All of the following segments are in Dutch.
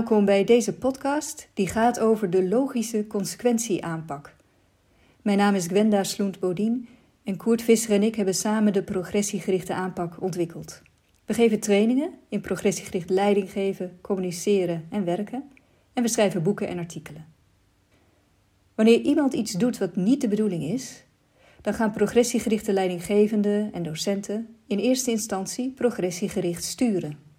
Welkom bij deze podcast die gaat over de logische consequentieaanpak. Mijn naam is Gwenda Sloent-Bodien en Koert Visser en ik hebben samen de progressiegerichte aanpak ontwikkeld. We geven trainingen in progressiegericht leiding geven, communiceren en werken en we schrijven boeken en artikelen. Wanneer iemand iets doet wat niet de bedoeling is, dan gaan progressiegerichte leidinggevenden en docenten in eerste instantie progressiegericht sturen.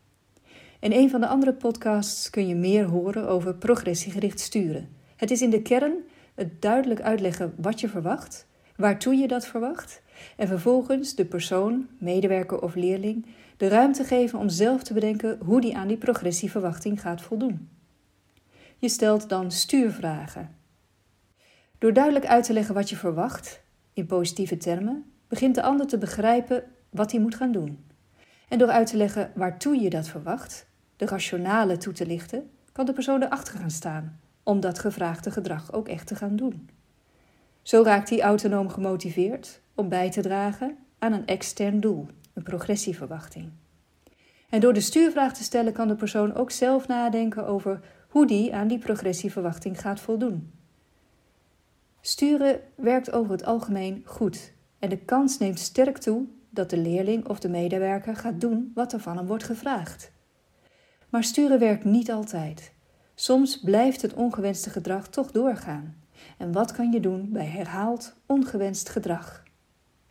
In een van de andere podcasts kun je meer horen over progressiegericht sturen. Het is in de kern het duidelijk uitleggen wat je verwacht, waartoe je dat verwacht, en vervolgens de persoon, medewerker of leerling de ruimte geven om zelf te bedenken hoe die aan die progressieverwachting gaat voldoen. Je stelt dan stuurvragen. Door duidelijk uit te leggen wat je verwacht, in positieve termen, begint de ander te begrijpen wat hij moet gaan doen. En door uit te leggen waartoe je dat verwacht, de rationale toe te lichten, kan de persoon erachter gaan staan om dat gevraagde gedrag ook echt te gaan doen. Zo raakt hij autonoom gemotiveerd om bij te dragen aan een extern doel, een progressieverwachting. En door de stuurvraag te stellen kan de persoon ook zelf nadenken over hoe die aan die progressieverwachting gaat voldoen. Sturen werkt over het algemeen goed en de kans neemt sterk toe dat de leerling of de medewerker gaat doen wat er van hem wordt gevraagd. Maar sturen werkt niet altijd. Soms blijft het ongewenste gedrag toch doorgaan. En wat kan je doen bij herhaald ongewenst gedrag?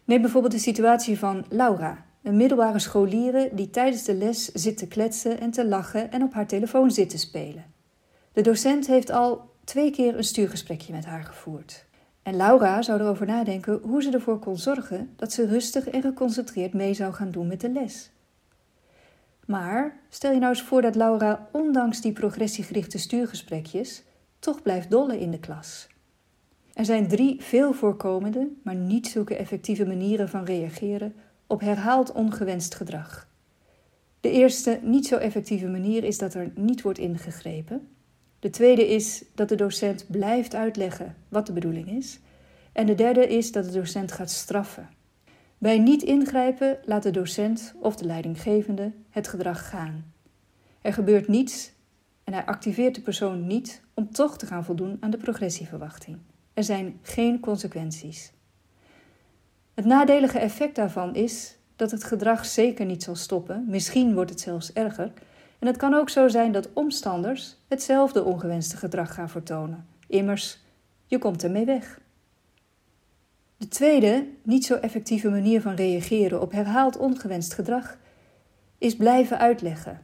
Neem bijvoorbeeld de situatie van Laura, een middelbare scholiere die tijdens de les zit te kletsen en te lachen en op haar telefoon zit te spelen. De docent heeft al twee keer een stuurgesprekje met haar gevoerd. En Laura zou erover nadenken hoe ze ervoor kon zorgen dat ze rustig en geconcentreerd mee zou gaan doen met de les. Maar stel je nou eens voor dat Laura, ondanks die progressiegerichte stuurgesprekjes, toch blijft dollen in de klas. Er zijn drie veel voorkomende, maar niet zulke effectieve manieren van reageren op herhaald ongewenst gedrag. De eerste, niet zo effectieve manier is dat er niet wordt ingegrepen. De tweede is dat de docent blijft uitleggen wat de bedoeling is. En de derde is dat de docent gaat straffen. Bij niet ingrijpen laat de docent of de leidinggevende het gedrag gaan. Er gebeurt niets en hij activeert de persoon niet om toch te gaan voldoen aan de progressieverwachting. Er zijn geen consequenties. Het nadelige effect daarvan is dat het gedrag zeker niet zal stoppen, misschien wordt het zelfs erger. En het kan ook zo zijn dat omstanders hetzelfde ongewenste gedrag gaan vertonen. Immers, je komt ermee weg. De tweede, niet zo effectieve manier van reageren op herhaald ongewenst gedrag is blijven uitleggen.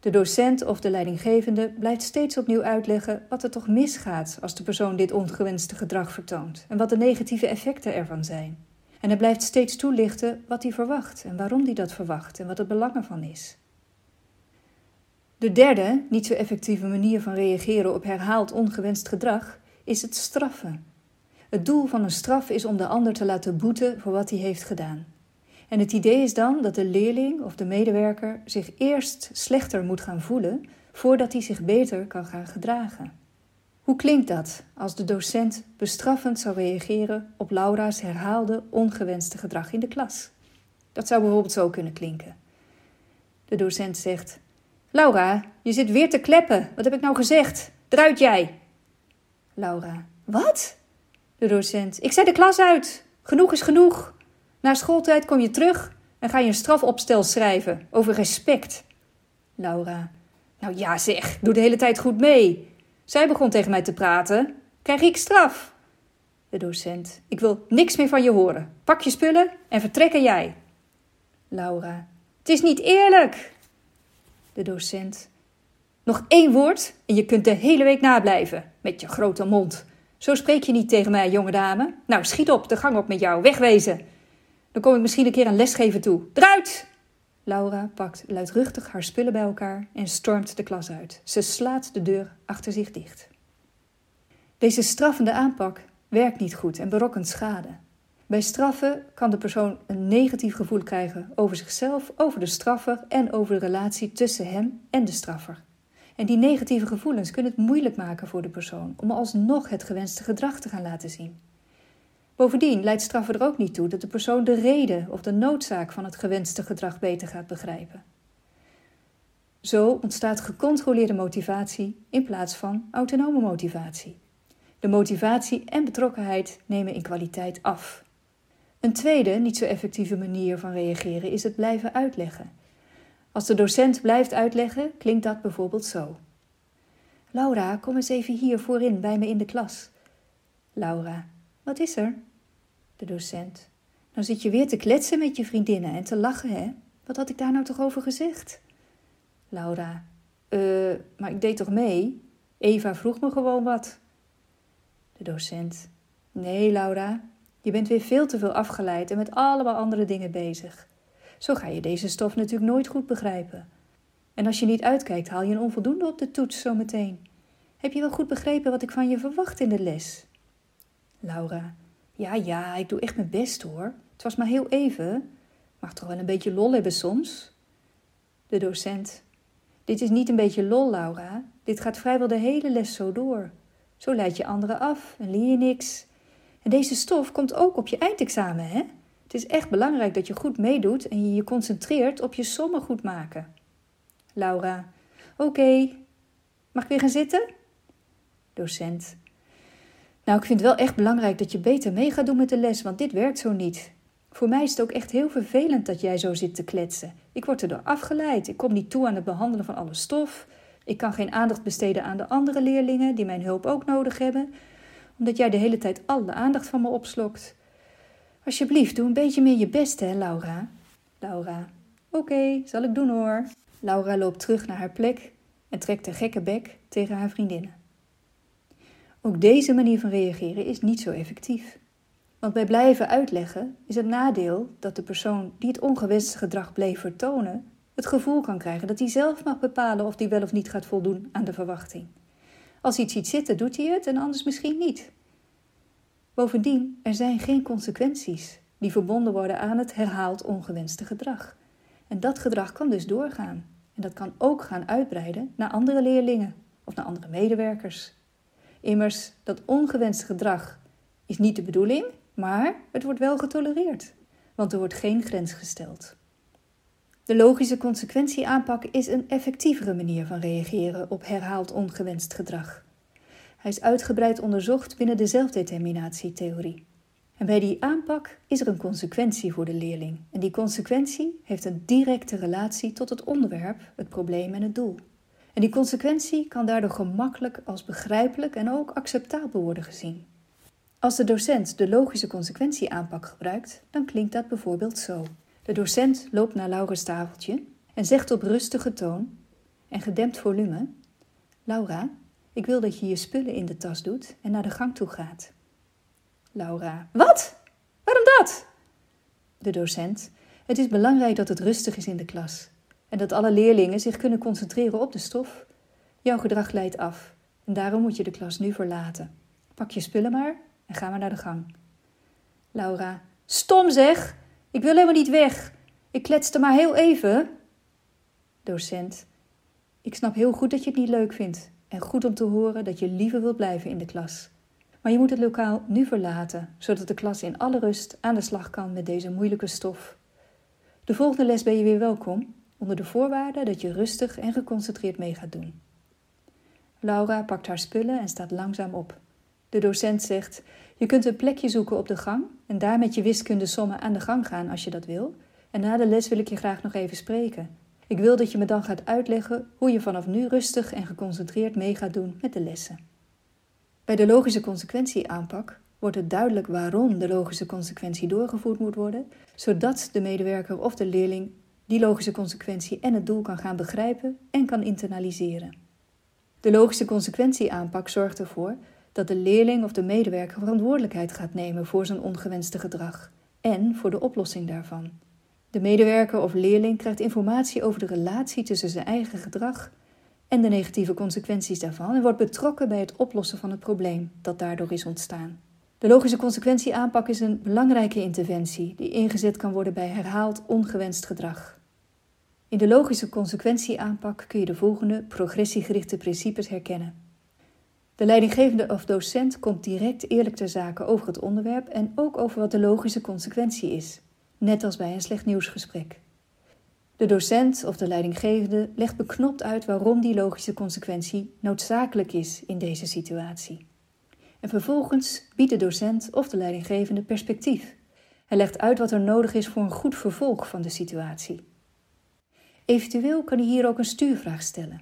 De docent of de leidinggevende blijft steeds opnieuw uitleggen wat er toch misgaat als de persoon dit ongewenste gedrag vertoont en wat de negatieve effecten ervan zijn. En hij blijft steeds toelichten wat hij verwacht en waarom hij dat verwacht en wat het belang ervan is. De derde, niet zo effectieve manier van reageren op herhaald ongewenst gedrag is het straffen. Het doel van een straf is om de ander te laten boeten voor wat hij heeft gedaan. En het idee is dan dat de leerling of de medewerker zich eerst slechter moet gaan voelen voordat hij zich beter kan gaan gedragen. Hoe klinkt dat als de docent bestraffend zou reageren op Laura's herhaalde ongewenste gedrag in de klas? Dat zou bijvoorbeeld zo kunnen klinken. De docent zegt: Laura, je zit weer te kleppen. Wat heb ik nou gezegd? Eruit jij! Laura: Wat? De docent: Ik zet de klas uit. Genoeg is genoeg. Na schooltijd kom je terug en ga je een strafopstel schrijven over respect. Laura: Nou ja, zeg, doe de hele tijd goed mee. Zij begon tegen mij te praten. Krijg ik straf? De docent: Ik wil niks meer van je horen. Pak je spullen en vertrekken jij. Laura: Het is niet eerlijk. De docent: Nog één woord en je kunt de hele week nablijven met je grote mond. Zo spreek je niet tegen mij, jonge dame. Nou, schiet op, de gang op met jou, wegwezen. Dan kom ik misschien een keer een lesgeven toe. Eruit! Laura pakt luidruchtig haar spullen bij elkaar en stormt de klas uit. Ze slaat de deur achter zich dicht. Deze straffende aanpak werkt niet goed en berokkent schade. Bij straffen kan de persoon een negatief gevoel krijgen over zichzelf, over de straffer en over de relatie tussen hem en de straffer. En die negatieve gevoelens kunnen het moeilijk maken voor de persoon om alsnog het gewenste gedrag te gaan laten zien. Bovendien leidt straffen er ook niet toe dat de persoon de reden of de noodzaak van het gewenste gedrag beter gaat begrijpen. Zo ontstaat gecontroleerde motivatie in plaats van autonome motivatie. De motivatie en betrokkenheid nemen in kwaliteit af. Een tweede, niet zo effectieve manier van reageren is het blijven uitleggen. Als de docent blijft uitleggen, klinkt dat bijvoorbeeld zo. Laura, kom eens even hier voorin bij me in de klas. Laura, wat is er? De docent. Nou zit je weer te kletsen met je vriendinnen en te lachen, hè? Wat had ik daar nou toch over gezegd? Laura, eh, maar ik deed toch mee? Eva vroeg me gewoon wat. De docent. Nee, Laura, je bent weer veel te veel afgeleid en met allemaal andere dingen bezig. Zo ga je deze stof natuurlijk nooit goed begrijpen. En als je niet uitkijkt, haal je een onvoldoende op de toets zometeen. Heb je wel goed begrepen wat ik van je verwacht in de les? Laura. Ja, ja, ik doe echt mijn best hoor. Het was maar heel even. Mag toch wel een beetje lol hebben soms? De docent. Dit is niet een beetje lol, Laura. Dit gaat vrijwel de hele les zo door. Zo leid je anderen af en leer je niks. En deze stof komt ook op je eindexamen, hè? Het is echt belangrijk dat je goed meedoet en je je concentreert op je sommen goed maken. Laura. Oké. Mag ik weer gaan zitten? Docent. Nou, ik vind het wel echt belangrijk dat je beter mee gaat doen met de les, want dit werkt zo niet. Voor mij is het ook echt heel vervelend dat jij zo zit te kletsen. Ik word erdoor afgeleid. Ik kom niet toe aan het behandelen van alle stof. Ik kan geen aandacht besteden aan de andere leerlingen die mijn hulp ook nodig hebben, omdat jij de hele tijd alle aandacht van me opslokt. Alsjeblieft, doe een beetje meer je best, hè, Laura? Laura. Oké, zal ik doen hoor. Laura loopt terug naar haar plek en trekt haar gekke bek tegen haar vriendinnen. Ook deze manier van reageren is niet zo effectief. Want bij blijven uitleggen is het nadeel dat de persoon die het ongewenste gedrag bleef vertonen, het gevoel kan krijgen dat hij zelf mag bepalen of hij wel of niet gaat voldoen aan de verwachting. Als hij iets ziet zitten, doet hij het en anders misschien niet. Bovendien, er zijn geen consequenties die verbonden worden aan het herhaald ongewenste gedrag. En dat gedrag kan dus doorgaan. En dat kan ook gaan uitbreiden naar andere leerlingen of naar andere medewerkers. Immers, dat ongewenste gedrag is niet de bedoeling, maar het wordt wel getolereerd, want er wordt geen grens gesteld. De logische consequentieaanpak is een effectievere manier van reageren op herhaald ongewenst gedrag. Hij is uitgebreid onderzocht binnen de zelfdeterminatietheorie. En bij die aanpak is er een consequentie voor de leerling. En die consequentie heeft een directe relatie tot het onderwerp, het probleem en het doel. En die consequentie kan daardoor gemakkelijk als begrijpelijk en ook acceptabel worden gezien. Als de docent de logische consequentieaanpak gebruikt, dan klinkt dat bijvoorbeeld zo. De docent loopt naar Laura's tafeltje en zegt op rustige toon en gedempt volume: Laura, ik wil dat je je spullen in de tas doet en naar de gang toe gaat. Laura: Wat? Waarom dat? De docent: Het is belangrijk dat het rustig is in de klas en dat alle leerlingen zich kunnen concentreren op de stof. Jouw gedrag leidt af en daarom moet je de klas nu verlaten. Pak je spullen maar en ga maar naar de gang. Laura: Stom zeg! Ik wil helemaal niet weg. Ik kletste maar heel even. Docent: Ik snap heel goed dat je het niet leuk vindt en goed om te horen dat je liever wilt blijven in de klas. Maar je moet het lokaal nu verlaten, zodat de klas in alle rust aan de slag kan met deze moeilijke stof. De volgende les ben je weer welkom, onder de voorwaarde dat je rustig en geconcentreerd mee gaat doen. Laura pakt haar spullen en staat langzaam op. De docent zegt: Je kunt een plekje zoeken op de gang en daar met je wiskundesommen aan de gang gaan als je dat wil. En na de les wil ik je graag nog even spreken. Ik wil dat je me dan gaat uitleggen hoe je vanaf nu rustig en geconcentreerd mee gaat doen met de lessen. Bij de logische consequentieaanpak wordt het duidelijk waarom de logische consequentie doorgevoerd moet worden, zodat de medewerker of de leerling die logische consequentie en het doel kan gaan begrijpen en kan internaliseren. De logische consequentieaanpak zorgt ervoor dat de leerling of de medewerker verantwoordelijkheid gaat nemen voor zijn ongewenste gedrag en voor de oplossing daarvan. De medewerker of leerling krijgt informatie over de relatie tussen zijn eigen gedrag en de negatieve consequenties daarvan en wordt betrokken bij het oplossen van het probleem dat daardoor is ontstaan. De logische consequentieaanpak is een belangrijke interventie die ingezet kan worden bij herhaald ongewenst gedrag. In de logische consequentieaanpak kun je de volgende progressiegerichte principes herkennen. De leidinggevende of docent komt direct eerlijk ter zake over het onderwerp en ook over wat de logische consequentie is, net als bij een slecht nieuwsgesprek. De docent of de leidinggevende legt beknopt uit waarom die logische consequentie noodzakelijk is in deze situatie. En vervolgens biedt de docent of de leidinggevende perspectief. Hij legt uit wat er nodig is voor een goed vervolg van de situatie. Eventueel kan hij hier ook een stuurvraag stellen.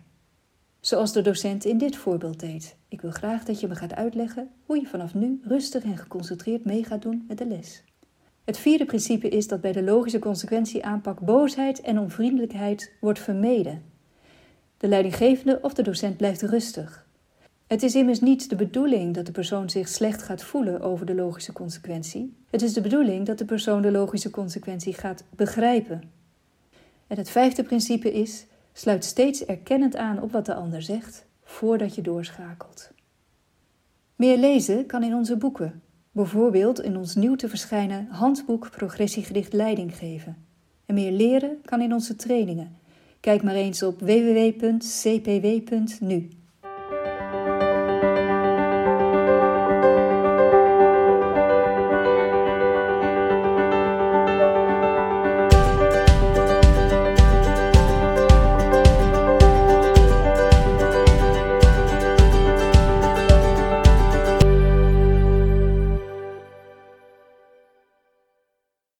Zoals de docent in dit voorbeeld deed. Ik wil graag dat je me gaat uitleggen hoe je vanaf nu rustig en geconcentreerd mee gaat doen met de les. Het vierde principe is dat bij de logische consequentieaanpak boosheid en onvriendelijkheid wordt vermeden. De leidinggevende of de docent blijft rustig. Het is immers niet de bedoeling dat de persoon zich slecht gaat voelen over de logische consequentie. Het is de bedoeling dat de persoon de logische consequentie gaat begrijpen. En het vijfde principe is: sluit steeds erkennend aan op wat de ander zegt voordat je doorschakelt. Meer lezen kan in onze boeken, bijvoorbeeld in ons nieuw te verschijnen handboek Progressiegericht Leiding geven. En meer leren kan in onze trainingen. Kijk maar eens op www.cpw.nu.